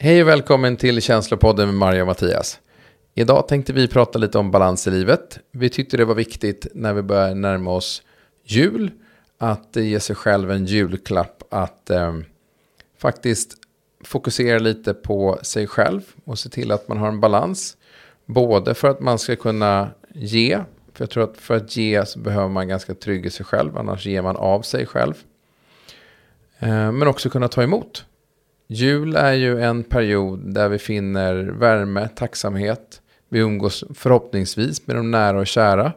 Hej och välkommen till Känslopodden med Maria och Mattias. Idag tänkte vi prata lite om balans i livet. Vi tyckte det var viktigt när vi börjar närma oss jul att ge sig själv en julklapp att eh, faktiskt fokusera lite på sig själv och se till att man har en balans. Både för att man ska kunna ge, för jag tror att för att ge så behöver man ganska trygg i sig själv, annars ger man av sig själv. Eh, men också kunna ta emot. Jul är ju en period där vi finner värme, tacksamhet. Vi umgås förhoppningsvis med de nära och kära.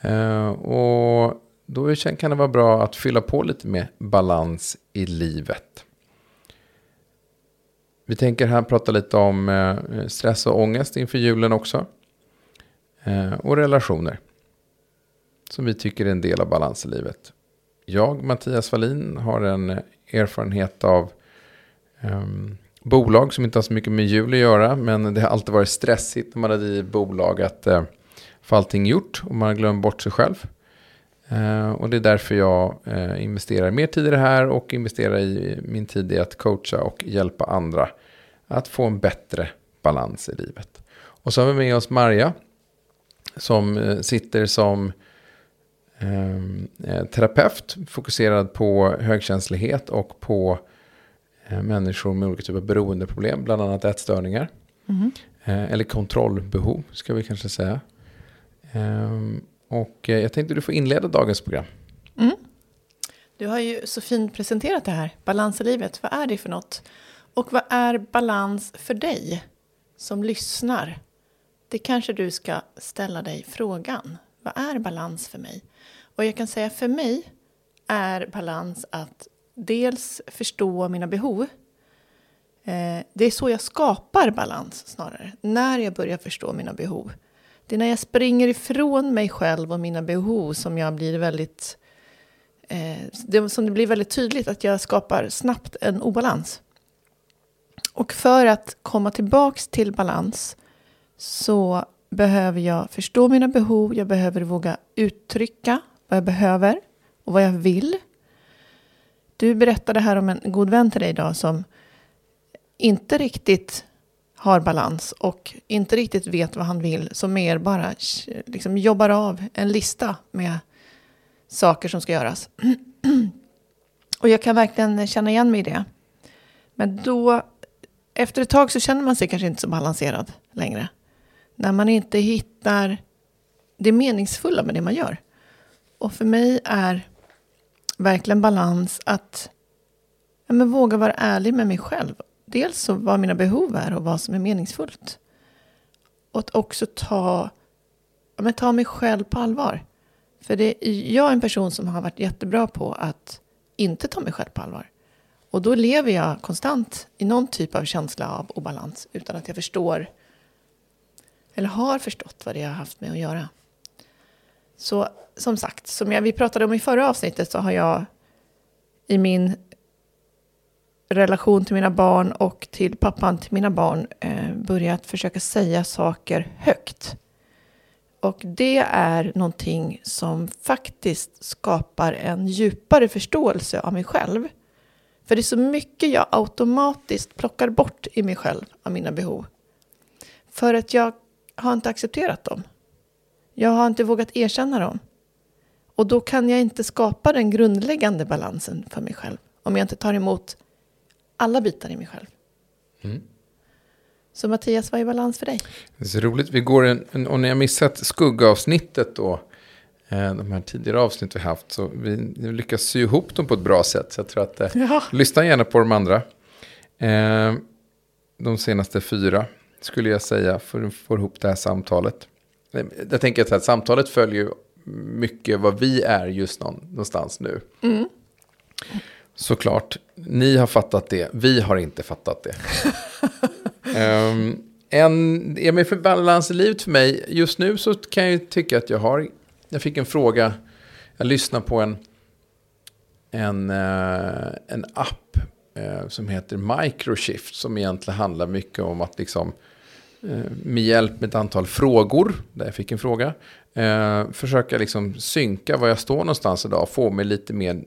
Eh, och då kan det vara bra att fylla på lite med balans i livet. Vi tänker här prata lite om eh, stress och ångest inför julen också. Eh, och relationer. Som vi tycker är en del av balans i livet. Jag, Mattias Wallin, har en erfarenhet av um, bolag som inte har så mycket med jul att göra. Men det har alltid varit stressigt när man har drivit bolag att uh, få allting gjort och man har glömt bort sig själv. Uh, och det är därför jag uh, investerar mer tid i det här och investerar i min tid i att coacha och hjälpa andra att få en bättre balans i livet. Och så har vi med oss Marja som eh, sitter som ehm, terapeut fokuserad på högkänslighet och på människor med olika typer av beroendeproblem, bland annat ätstörningar. Mm. Eller kontrollbehov, ska vi kanske säga. Ehm, och eh, jag tänkte du får inleda dagens program. Mm. Du har ju så fint presenterat det här, balans i livet. Vad är det för något? Och vad är balans för dig som lyssnar? Det kanske du ska ställa dig frågan. Vad är balans för mig? Och jag kan säga för mig är balans att dels förstå mina behov. Eh, det är så jag skapar balans snarare, när jag börjar förstå mina behov. Det är när jag springer ifrån mig själv och mina behov som jag blir väldigt eh, det, som det blir väldigt tydligt att jag skapar snabbt en obalans. Och för att komma tillbaks till balans så behöver jag förstå mina behov, jag behöver våga uttrycka vad jag behöver och vad jag vill. Du berättade här om en god vän till dig idag som inte riktigt har balans och inte riktigt vet vad han vill, som mer bara liksom jobbar av en lista med saker som ska göras. och jag kan verkligen känna igen mig i det. Men då, efter ett tag så känner man sig kanske inte så balanserad längre. När man inte hittar det meningsfulla med det man gör. Och för mig är verkligen balans att ja, men våga vara ärlig med mig själv. Dels så vad mina behov är och vad som är meningsfullt. Och att också ta, ja, men ta mig själv på allvar. För det, jag är en person som har varit jättebra på att inte ta mig själv på allvar. Och då lever jag konstant i någon typ av känsla av obalans utan att jag förstår eller har förstått vad det har haft med att göra. Så som sagt, som jag, vi pratade om i förra avsnittet så har jag i min relation till mina barn och till pappan till mina barn eh, börjat försöka säga saker högt. Och det är någonting som faktiskt skapar en djupare förståelse av mig själv. För det är så mycket jag automatiskt plockar bort i mig själv av mina behov. För att jag har inte accepterat dem. Jag har inte vågat erkänna dem. Och då kan jag inte skapa den grundläggande balansen för mig själv. Om jag inte tar emot alla bitar i mig själv. Mm. Så Mattias, vad är balans för dig? Det är så roligt. Vi går en, en och när jag missat skuggavsnittet då. Eh, de här tidigare avsnitt vi haft. Så vi lyckas sy ihop dem på ett bra sätt. Så jag tror att, eh, ja. lyssna gärna på de andra. Eh, de senaste fyra skulle jag säga för att få ihop det här samtalet. Jag tänker att samtalet följer mycket vad vi är just någonstans nu. Mm. Såklart, ni har fattat det, vi har inte fattat det. um, en, är med för balans i livet för mig, just nu så kan jag tycka att jag har, jag fick en fråga, jag lyssnar på en, en, uh, en app uh, som heter Microshift, som egentligen handlar mycket om att liksom, Eh, med hjälp med ett antal frågor, där jag fick en fråga, Eh, försöka liksom synka var jag står någonstans idag. Få mig lite mer,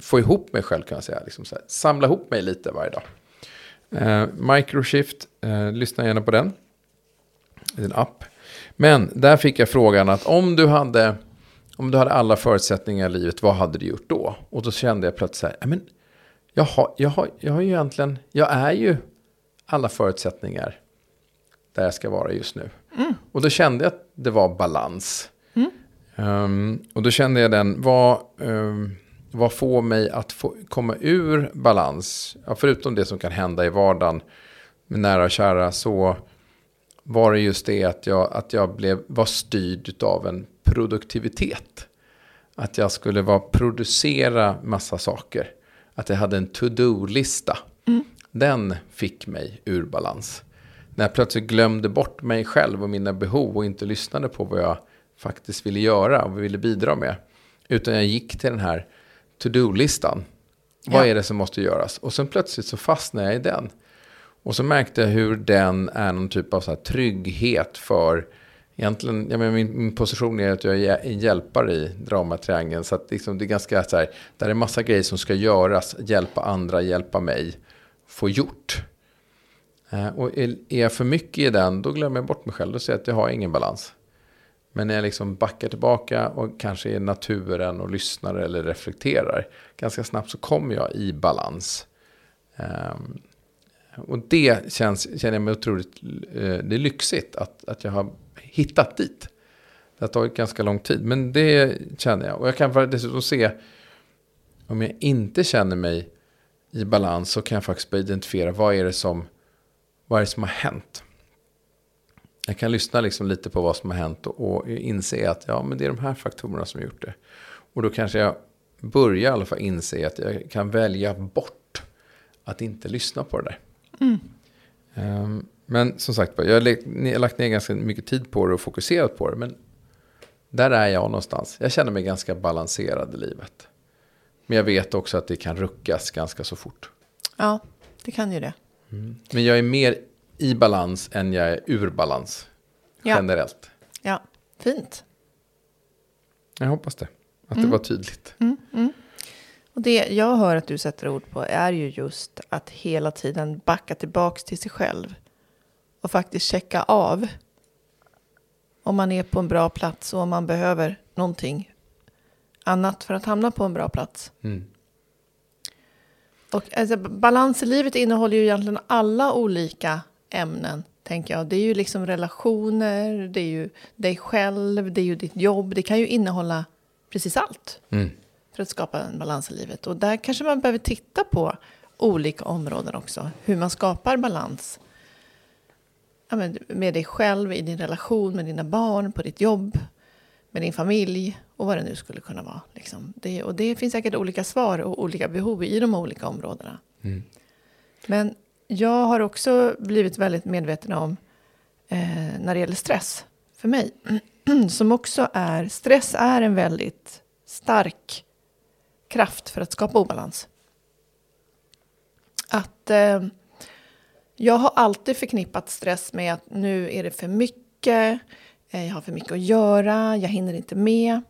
få ihop mig själv kan jag säga. Liksom här, samla ihop mig lite varje dag. Eh, Microshift, eh, lyssna gärna på den. Det är en app. Men där fick jag frågan att om du hade, om du hade alla förutsättningar i livet, vad hade du gjort då? Och då kände jag plötsligt så här, men jag har, jag, har, jag har ju egentligen, jag är ju alla förutsättningar där jag ska vara just nu. Och då kände jag att det var balans. Ehm, och då kände jag den, vad, um, vad får mig att få komma ur balans? Ja, förutom det som kan hända i vardagen med nära och kära så var det just det att jag, att jag blev, var styrd av en produktivitet. Att jag skulle vara, producera massa saker. Att jag hade en to-do-lista. Den fick mig ur balans. När jag plötsligt glömde bort mig själv och mina behov och inte lyssnade på vad jag faktiskt ville göra och ville bidra med. Utan jag gick till den här to-do-listan. Vad Ja. är det som måste göras? Och sen plötsligt så fastnade jag i den. Och så märkte jag hur den är någon typ av så trygghet för Egentligen, jag menar, min, min position är att jag är en hjälpare i dramatriangeln. Så att liksom det är ganska så här, där är massa grejer som ska göras, hjälpa andra, hjälpa mig, få gjort. Eh, och är jag för mycket i den, då glömmer jag bort mig själv. Då ser jag att jag har ingen balans. Men när jag liksom backar tillbaka och kanske är i naturen och lyssnar eller reflekterar. Ganska snabbt så kommer jag i balans. Ehm, och det känns, känner jag mig otroligt, eh, det är lyxigt att, att jag har hittat dit. Det har tagit ganska lång tid, men det känner jag. Och jag kan dessutom se, om jag inte känner mig i balans så kan jag faktiskt börja identifiera vad är det som, vad är det som har hänt. Jag kan lyssna liksom lite på vad som har hänt och, och inse att ja, men det är de här faktorerna som har gjort det. Och då kanske jag börjar i alla fall inse att jag kan välja bort att inte lyssna på det där. Ehm, men som sagt, jag har lagt- jag har lagt ner ganska mycket tid på det och fokuserat på det. Men där är jag någonstans. Jag känner mig ganska balanserad i livet. Men jag vet också att det kan ruckas ganska så fort. Ja, det kan ju det. Men jag är mer i balans än jag är ur balans. Ja. Generellt. Ja, fint. Jag hoppas det. Att det var tydligt. Och det jag hör att du sätter ord på är ju just att hela tiden backa tillbaks till sig själv. Och faktiskt checka av. Om man är på en bra plats och om man behöver någonting annat för att hamna på en bra plats. Mm. Och alltså, balans i livet innehåller ju egentligen alla olika ämnen, tänker jag. Det är ju liksom relationer, det är ju dig själv, det är ju ditt jobb. Det kan ju innehålla precis allt Mm. för att skapa en balans i livet. Och där kanske man behöver titta på olika områden också. Hur man skapar balans ja, med dig själv, i din relation med dina barn, på ditt jobb, med din familj och vad det nu skulle kunna vara. Liksom. Det, och det finns säkert olika svar och olika behov i de olika områdena. Mm. Men jag har också blivit väldigt medveten om eh, när det gäller stress för mig. Som också är, stress är en väldigt stark kraft för att skapa obalans. Att eh, jag har alltid förknippat stress med att nu är det för mycket, jag har för mycket att göra, jag hinner inte med.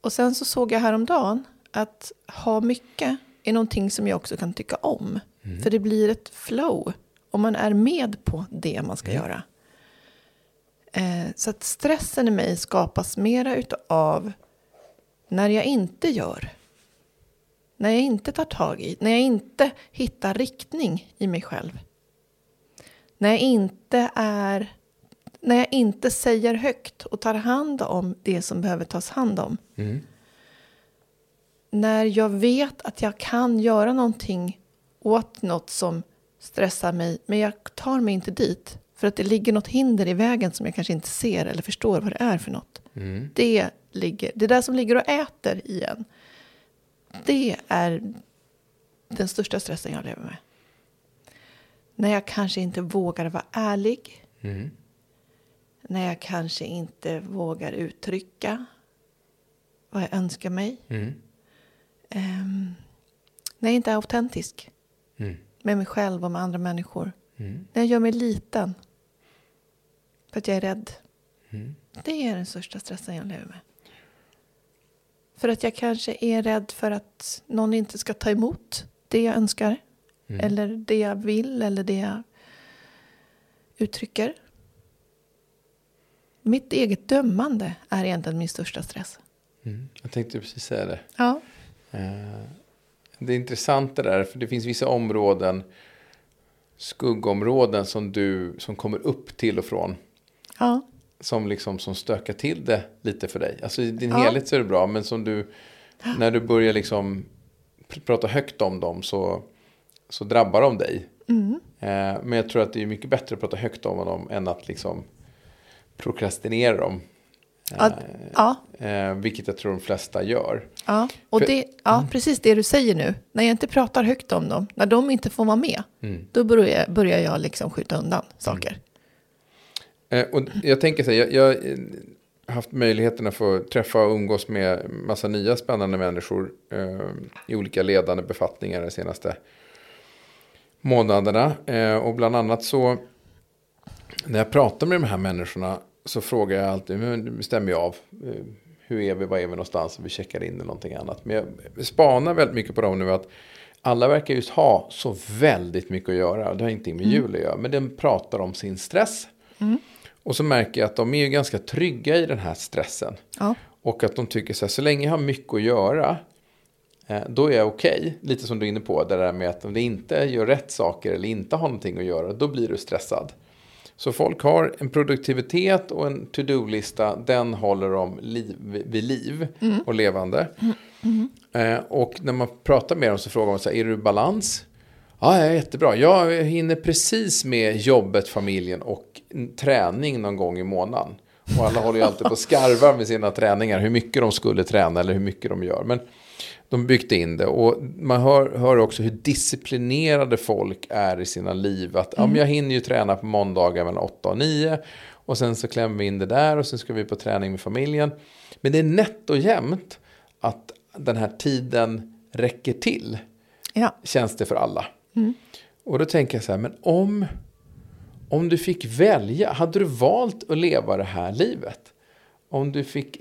Och sen så såg jag häromdagen att ha mycket är någonting som jag också kan tycka om. För det blir ett flow om man är med på det man ska göra. Eh, så att stressen i mig skapas mera utav när jag inte gör. När jag inte tar tag i, när jag inte hittar riktning i mig själv. När jag inte är, när jag inte säger högt och tar hand om det som behöver tas hand om. Mm. När jag vet att jag kan göra någonting åt något som stressar mig, men jag tar mig inte dit. För att det ligger något hinder i vägen som jag kanske inte ser eller förstår vad det är för något. Mm. Det, ligger, det där som ligger och äter i en. Det är den största stressen jag lever med. När jag kanske inte vågar vara ärlig. Mm. När jag kanske inte vågar uttrycka vad jag önskar mig. Mm. Ehm, när jag inte är autentisk Mm. med mig själv och med andra människor. Mm. När jag gör mig liten. För att jag är rädd. Mm. Det är den största stressen jag lever med. För att jag kanske är rädd för att någon inte ska ta emot det jag önskar. Eller det jag vill eller det jag uttrycker. Mitt eget dömande är egentligen min största stress. Mm. Jag tänkte precis säga det. Ja. Eh, det är intressant det där, för det finns vissa områden, skuggområden som du, som kommer upp till och från. Ja. Som liksom som stökar till det lite för dig. Alltså i din Ja. helhet så är det bra, men som du, när du börjar liksom pr- prata högt om dem så, så drabbar de dig. Mm. Eh, men jag tror att det är mycket bättre att prata högt om dem än att liksom prokrastinera dem. Ja, ja, Eh, vilket jag tror de flesta gör. ja. Och För- det, ja, precis det du säger nu. När jag inte pratar högt om dem, när de inte får vara med, Mm. då börjar, börjar jag liksom skjuta undan saker. Eh, och jag tänker så här, jag, jag eh, har haft möjligheten att få träffa och umgås med massa nya spännande människor eh, i olika ledande befattningar de senaste månaderna. Eh, och bland annat så, när jag pratar med de här människorna så frågar jag alltid, men stämmer jag av, eh, hur är vi, var är vi någonstans, vi checkar in eller någonting annat. Men jag spanar väldigt mycket på dem nu att alla verkar just ha så väldigt mycket att göra. Det har ingenting med jul att göra. Men den pratar om sin stress. Och så märker jag att de är ju ganska trygga i den här stressen. Ja. Och att de tycker så här, så länge jag har mycket att göra, eh, då är jag okej. Lite som du är inne på, det där med att om det inte gör rätt saker eller inte har någonting att göra, då blir du stressad. Så folk har en produktivitet och en to-do-lista, den håller dem liv, vid liv och levande. Eh, och när man pratar med dem så frågar man så här, är du i balans? Ja, jag är jättebra. Jag hinner precis med jobbet, familjen och träning någon gång i månaden. Och alla håller ju alltid på och skarvar med sina träningar, hur mycket de skulle träna eller hur mycket de gör. Men de byggde in det och man hör, hör också hur disciplinerade folk är i sina liv. Att ja, men jag hinner ju träna på måndagar mellan 8 och 9 och sen så klämmer vi in det där och sen ska vi på träning med familjen. Men det är nätt och jämnt att den här tiden räcker till Ja. känns det för alla. Och då tänker jag så här, men om, om du fick välja, hade du valt att leva det här livet? Om du fick,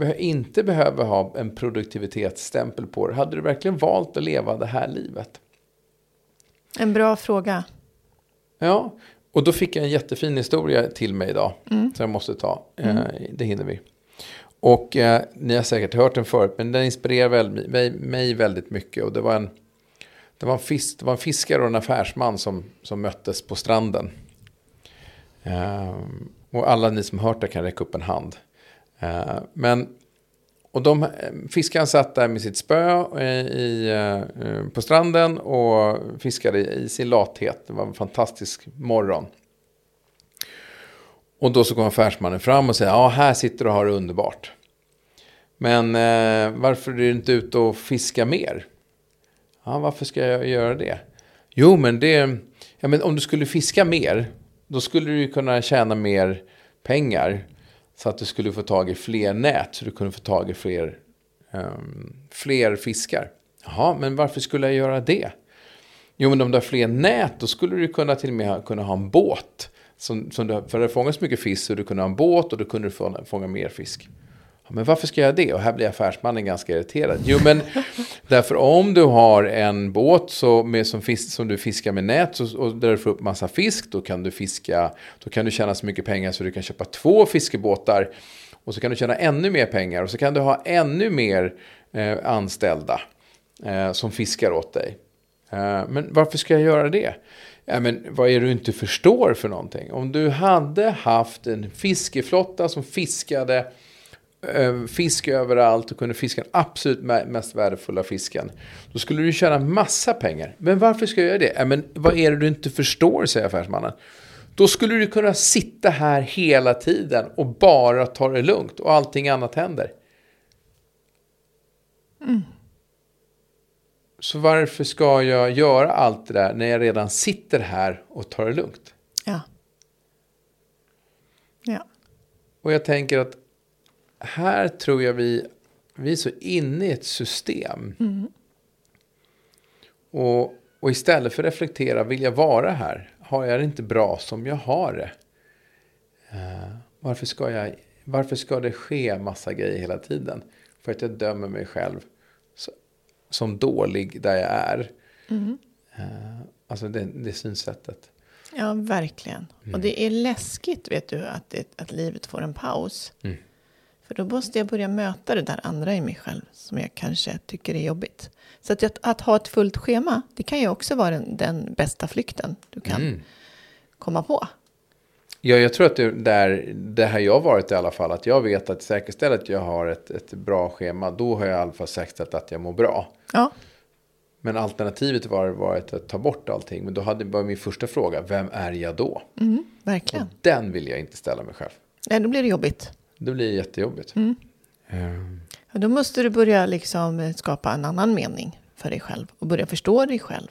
eh, inte behöver ha en produktivitetsstämpel på det, hade du verkligen valt att leva det här livet? En bra fråga. Ja, och då fick jag en jättefin historia till mig idag. Som jag måste ta. Eh, det hinner vi. Och eh, ni har säkert hört den förut, men den inspirerar väl, mig, mig väldigt mycket. Och det var en, det var en, fisk, det var en fiskare och en affärsman som, som möttes på stranden. Ehm, och alla ni som hört det kan räcka upp en hand. Eh, men och de, eh, fiskaren satt där med sitt spö eh, i, på stranden och fiskade i, sin lathet. Det var en fantastisk morgon. Och då så kom affärsmannen fram och säger, ja här sitter du och har det underbart. Men eh, varför är du inte ute och fiska mer? Ja, varför ska jag göra det? Jo, men det, ja, men om du skulle fiska mer, då skulle du ju kunna tjäna mer pengar. Så att du skulle få tag i fler nät, så du kunde få tag i fler, um, fler fiskar. Jaha, men varför skulle jag göra det? Jo, men om du har fler nät, då skulle du kunna till och med ha, kunna ha en båt. Som, som du, för det fångas mycket fisk, så du kunde ha en båt och då kunde du fånga mer fisk. Ja, men varför ska jag det? Och här blir affärsmannen ganska irriterad. Jo, men därför om du har en båt så med, som, fisk, som du fiskar med nät så, och där du får upp massa fisk, då kan du fiska, då kan du tjäna så mycket pengar så du kan köpa två fiskebåtar. Och så kan du tjäna ännu mer pengar och så kan du ha ännu mer eh, anställda eh, som fiskar åt dig. Eh, men varför ska jag göra det? Ja, men vad är det du inte förstår för någonting? Om du hade haft en fiskeflotta som fiskade fisk överallt och kunde fiska den absolut me- mest värdefulla fisken. Då skulle du tjäna massa pengar. Men varför ska jag göra det? Men vad är det du inte förstår, säger affärsmannen. Då skulle du kunna sitta här hela tiden och bara ta det lugnt och allting annat händer. Så varför ska jag göra allt det där när jag redan sitter här och tar det lugnt? Ja. Ja. Och jag tänker att här tror jag vi, vi är så inne i ett system. Och, och istället för att reflektera, vill jag vara här? Har jag det inte bra som jag har det? Eh, varför, ska jag, varför ska det ske massa grejer hela tiden? För att jag dömer mig själv så, som dålig där jag är. Eh, alltså det, det synsättet. Ja, verkligen. Och det är läskigt, vet du, att, det, att livet får en paus. Mm. För då måste jag börja möta det där andra i mig själv som jag kanske tycker är jobbigt. Så att, att, att ha ett fullt schema, det kan ju också vara den, den bästa flykten du kan Mm. komma på. Ja, jag tror att det, där, det här jag varit i alla fall, att jag vet att säkerställa att jag har ett, ett bra schema, då har jag i alla fall säkerställt att jag mår bra. Ja, Men alternativet var varit att ta bort allting. Men då hade var min första fråga, vem är jag då? mm, Och verkligen. den vill jag inte ställa mig själv. Nej, då blir det jobbigt. Det blir jättejobbigt. Mm. Ehm, Och då måste du börja liksom skapa en annan mening för dig själv och börja förstå dig själv.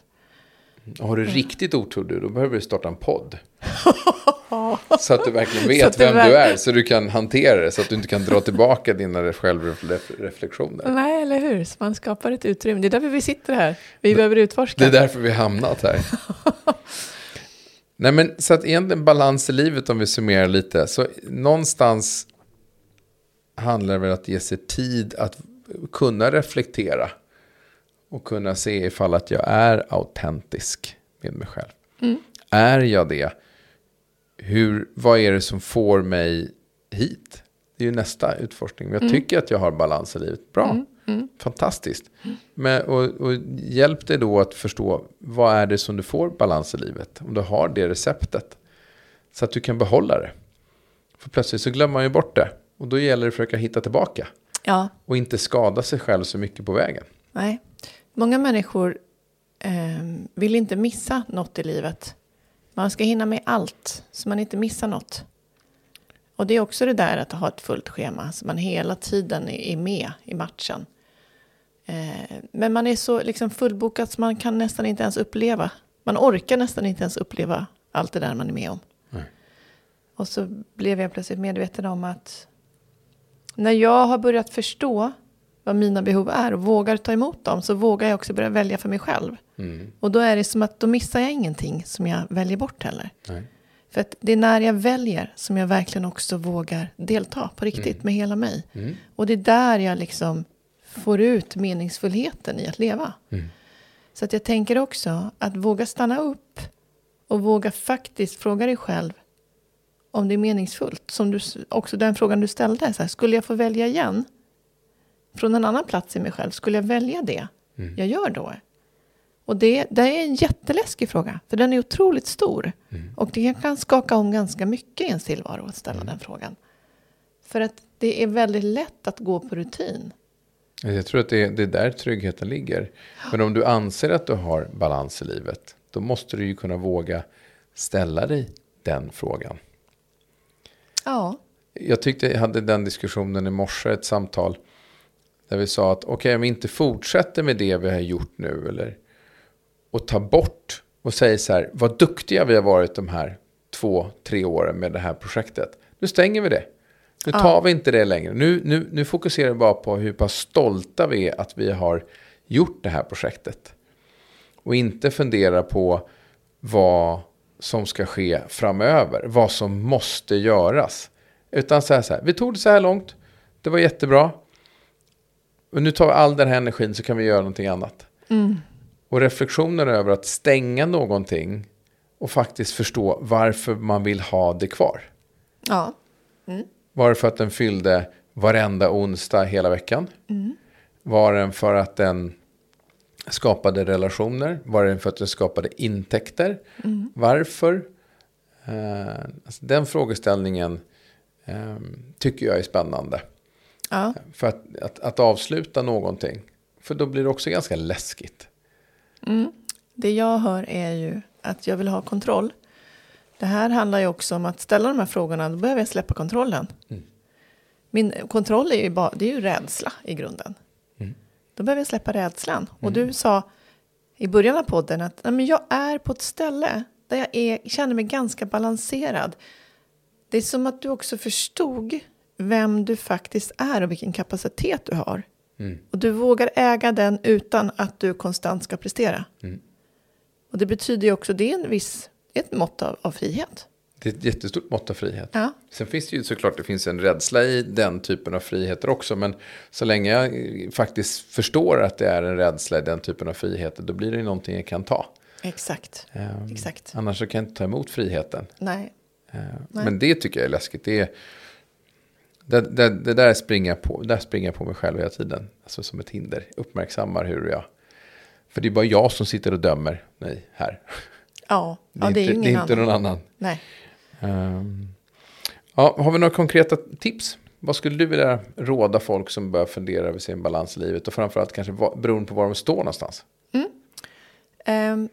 och har du riktigt otur du, då behöver du starta en podd. så att du verkligen vet du vem verk- du är, så du kan hantera det. Så att du inte kan dra tillbaka dina självreflektioner. Nej, eller hur? Så man skapar ett utrymme. Det är därför vi sitter här. Vi behöver utforska. Det är därför vi har hamnat här. Nej men så att egentligen balans i livet om vi summerar lite. Så någonstans handlar väl att ge sig tid att kunna reflektera. Och kunna se ifall att jag är autentisk med mig själv. Är jag det? Hur, vad är det som får mig hit? Det är ju nästa utforskning. Jag tycker att jag har balans i livet. Bra. Fantastiskt. Men, och, och hjälp dig då att förstå vad är det som du får balans i livet. Om du har det receptet. Så att du kan behålla det. För plötsligt så glömmer man ju bort det. Och då gäller det att försöka hitta tillbaka. Ja, Och inte skada sig själv så mycket på vägen. nej. Många människor eh, vill inte missa något i livet. Man ska hinna med allt, så man inte missar något. Och det är också det där att ha ett fullt schema, så man hela tiden är med i matchen. Eh, men man är så liksom fullbokad så man kan nästan inte ens uppleva. Man orkar nästan inte ens uppleva allt det där man är med om. Nej. Och så blev jag plötsligt medveten om att när jag har börjat förstå vad mina behov är och vågar ta emot dem så vågar jag också börja välja för mig själv. Mm. Och då är det som att då missar jag ingenting som jag väljer bort heller. Nej. För att det är när jag väljer som jag verkligen också vågar delta på riktigt med hela mig. Mm. Och det är där jag liksom får ut meningsfullheten i att leva. Mm. Så att jag tänker också att våga stanna upp och våga faktiskt fråga dig själv om det är meningsfullt. Som du, också den frågan du ställde, så här, skulle jag få välja igen? Från en annan plats i mig själv, skulle jag välja det jag gör då? Och det, det är en jätteläskig fråga, för den är otroligt stor. Och det kan skaka om ganska mycket i ens tillvaro att ställa den frågan. För att det är väldigt lätt att gå på rutin. Jag tror att det är, det är där tryggheten ligger. Men om du anser att du har balans i livet, då måste du ju kunna våga ställa dig den frågan. Ja, Jag tyckte jag hade den diskussionen i morse, ett samtal. Där vi sa att okej, om vi inte fortsätter med det vi har gjort nu. Eller, och tar bort och säger så här, vad duktiga vi har varit de här två, tre åren med det här projektet. Nu stänger vi det. Nu Ja. tar vi inte det längre. Nu, nu, nu fokuserar vi bara på hur pass stolta vi är att vi har gjort det här projektet. Och inte fundera på vad som ska ske framöver. Vad som måste göras. Utan här, så här, vi tog det så här långt. Det var jättebra. Och nu tar vi all den här energin så kan vi göra någonting annat. Och reflektionen över att stänga någonting och faktiskt förstå varför man vill ha det kvar. ja, Var det för att den fyllde varenda onsdag hela veckan? Var den för att den skapade relationer? Var den för att den skapade intäkter? Varför? Eh, alltså den frågeställningen eh, tycker jag är spännande. ja. För att, att, att avsluta någonting. För då blir det också ganska läskigt. Det jag hör är ju att jag vill ha kontroll. Det här handlar ju också om att ställa de här frågorna, då behöver jag släppa kontrollen. Min kontroll är ju, bara, det är ju rädsla i grunden. Då behöver jag släppa rädslan. Och du sa i början av podden att Nej, men jag är på ett ställe där jag är, känner mig ganska balanserad. Det är som att du också förstod vem du faktiskt är och vilken kapacitet du har. Och du vågar äga den utan att du konstant ska prestera. Och det betyder ju också, det är en viss, ett mått av, av frihet. Det är ett jättestort mått av frihet. Ja. Sen finns det ju såklart det finns en rädsla i den typen av friheter också. Men så länge jag eh, faktiskt förstår att det är en rädsla i den typen av friheter. Då blir det ju någonting jag kan ta. Exakt. Ehm, Exakt. Annars så kan jag inte ta emot friheten. Nej. Eh, Nej. Men det tycker jag är läskigt. Det, är, det, det, det där, springer på, där springer jag på mig själv hela tiden. Alltså som ett hinder. Uppmärksammar hur jag... För det är bara jag som sitter och dömer mig här. Ja, Det ja är, det är inte, ingen det är inte annan. någon annan. Nej. Ehm, ja, har vi några konkreta tips? Vad skulle du vilja råda folk som börjar fundera över sin balans i livet? Och framförallt kanske beroende på var de står någonstans. Mm. Ehm,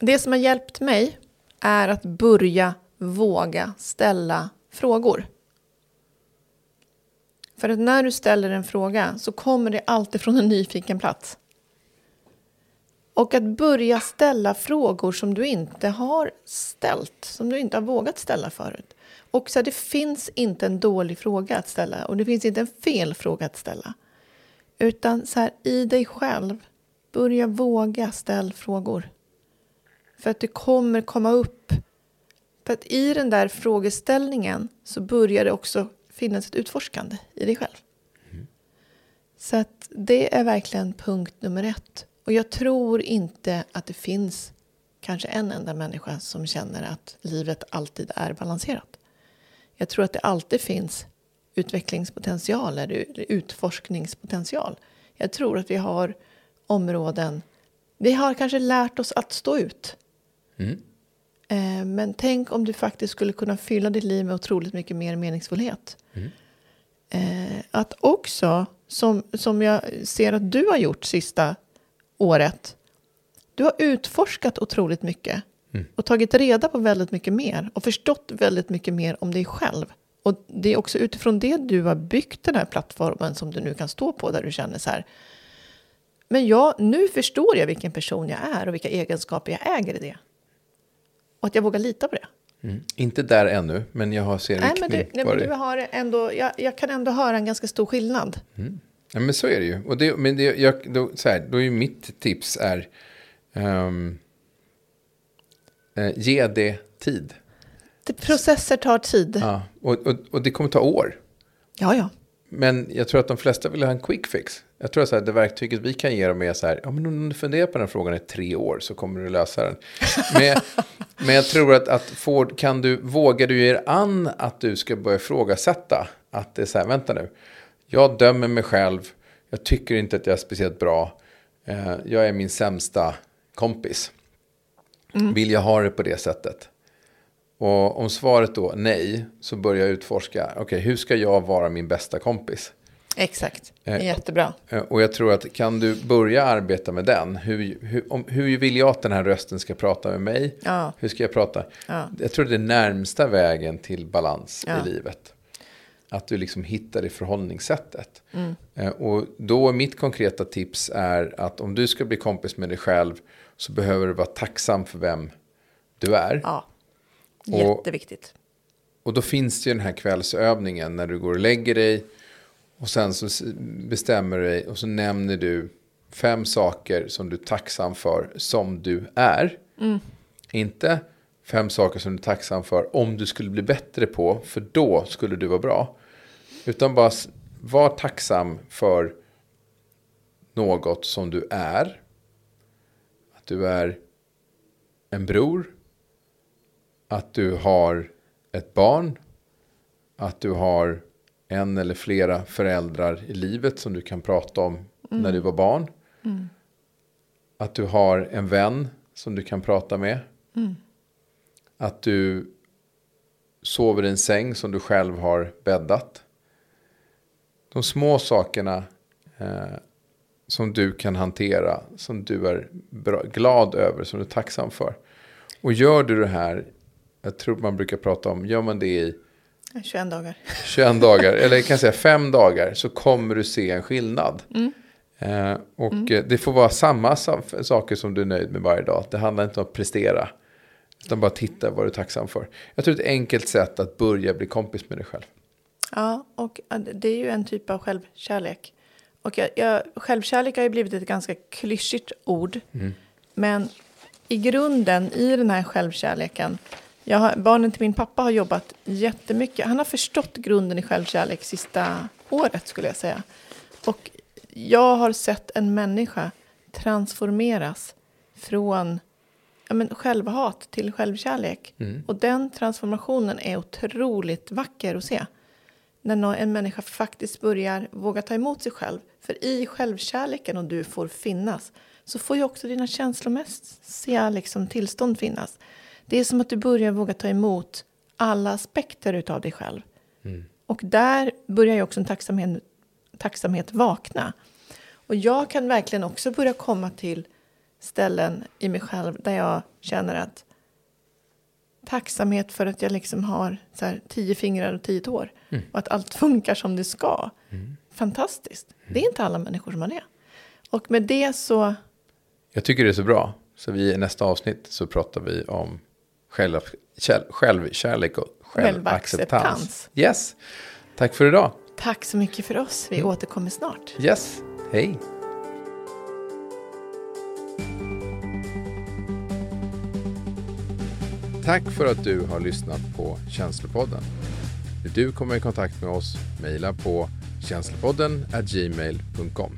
det som har hjälpt mig är att börja våga ställa frågor. För att när du ställer en fråga så kommer det alltid från en nyfiken plats. Och att börja ställa frågor som du inte har ställt, som du inte har vågat ställa förut. Och så det finns inte en dålig fråga att ställa och det finns inte en fel fråga att ställa. Utan så här, i dig själv, börja våga ställa frågor. För att det kommer komma upp. För att i den där frågeställningen så börjar det också finnas ett utforskande i dig själv. Så att det är verkligen punkt nummer ett. Och jag tror inte att det finns kanske en enda människa som känner att livet alltid är balanserat. Jag tror att det alltid finns utvecklingspotential eller utforskningspotential. Jag tror att vi har områden, vi har kanske lärt oss att stå ut. Mm. Eh, Men tänk om du faktiskt skulle kunna fylla ditt liv med otroligt mycket mer meningsfullhet. Eh, Att också, som, som jag ser att du har gjort sista året, du har utforskat otroligt mycket och tagit reda på väldigt mycket mer och förstått väldigt mycket mer om dig själv. Och det är också utifrån det du har byggt den här plattformen som du nu kan stå på där du känner så här. Men jag, nu förstår jag vilken person jag är och vilka egenskaper jag äger i det. Och att jag vågar lita på det. Mm. Inte där ännu, men jag har ser Nej, men, riktning. du, nej, men du har ändå, jag, jag kan ändå höra en ganska stor skillnad. Ja, men så är det ju. Och det, men det, jag, då, så här, då är mitt tips är ehm, eh, ge det tid. Det, processer tar tid. Ja, Ja, och, och, och det kommer ta år. ja. Men jag tror att de flesta vill ha en quick fix. Jag tror att det verktyget vi kan ge dem är så här, ja men om du funderar på den frågan i tre år så kommer du lösa den. Men, men jag tror att, att får, kan du, vågar du ge dig an att du ska börja ifrågasätta? Att det är så här, vänta nu, jag dömer mig själv, jag tycker inte att jag är speciellt bra, eh, jag är min sämsta kompis. Vill jag ha det på det sättet? Och om svaret då nej, så börjar jag utforska, okej, hur ska jag vara min bästa kompis? Exakt. Eh, Jättebra. Eh, Och jag tror att kan du börja arbeta med den, hur, hur, om, hur vill jag att den här rösten ska prata med mig? Ja. Hur ska jag prata? Ja. Jag tror det är närmsta vägen till balans Ja. i livet. Att du liksom hittar det förhållningssättet. Mm. Eh, Och då mitt konkreta tips är att om du ska bli kompis med dig själv så behöver du vara tacksam för vem du är. Ja. Och- Jätteviktigt. Och då finns det ju den här kvällsövningen när du går och lägger dig. Och sen så bestämmer du dig och så nämner du fem saker som du är tacksam för som du är. Inte fem saker som du är tacksam för om du skulle bli bättre på, för då skulle du vara bra. Utan bara var tacksam för något som du är. Att du är en bror. Att du har ett barn. Att du har en eller flera föräldrar i livet som du kan prata om när du var barn. Att du har en vän som du kan prata med. Att du sover i en säng som du själv har bäddat. De små sakerna eh, som du kan hantera, som du är bra, glad över, som du är tacksam för. Och gör du det här, jag tror man brukar prata om, gör man det i 21 dagar. 21 dagar, eller jag kan säga 5 dagar, så kommer du se en skillnad. Eh, och eh, det får vara samma sa- saker som du är nöjd med varje dag. Det handlar inte om att prestera. Utan bara titta vad du är tacksam för. Jag tror det är ett enkelt sätt att börja bli kompis med dig själv. Ja, och det är ju en typ av självkärlek. Och jag, jag, självkärlek har ju blivit ett ganska klyschigt ord. Men i grunden, i den här självkärleken. Jag har, barnen till min pappa har jobbat jättemycket. Han har förstått grunden i självkärlek sista året skulle jag säga. Och jag har sett en människa transformeras från ja, men, självhat till självkärlek. Mm. Och den transformationen är otroligt vacker att se. När en människa faktiskt börjar våga ta emot sig själv. För i självkärleken och du får finnas så får ju också dina känslomässiga liksom, tillstånd finnas. Det är som att du börjar våga ta emot alla aspekter utav dig själv. Och där börjar ju också en tacksamhet, tacksamhet vakna. Och jag kan verkligen också börja komma till ställen i mig själv där jag känner att tacksamhet för att jag liksom har så här, tio fingrar och tio tår. Och att allt funkar som det ska. Fantastiskt. Det är inte alla människor som har det. Och med det så, Jag tycker det är så bra. Så vi i nästa avsnitt så pratar vi om själv, kär, självkärlek och självacceptans. Självacceptans. Yes. Tack för idag. tack så mycket för oss. Vi återkommer snart. Yes. Hej. Tack för att du har lyssnat på Känslopodden. Vill du komma i kontakt med oss, mejla på känslopodden gmail.com.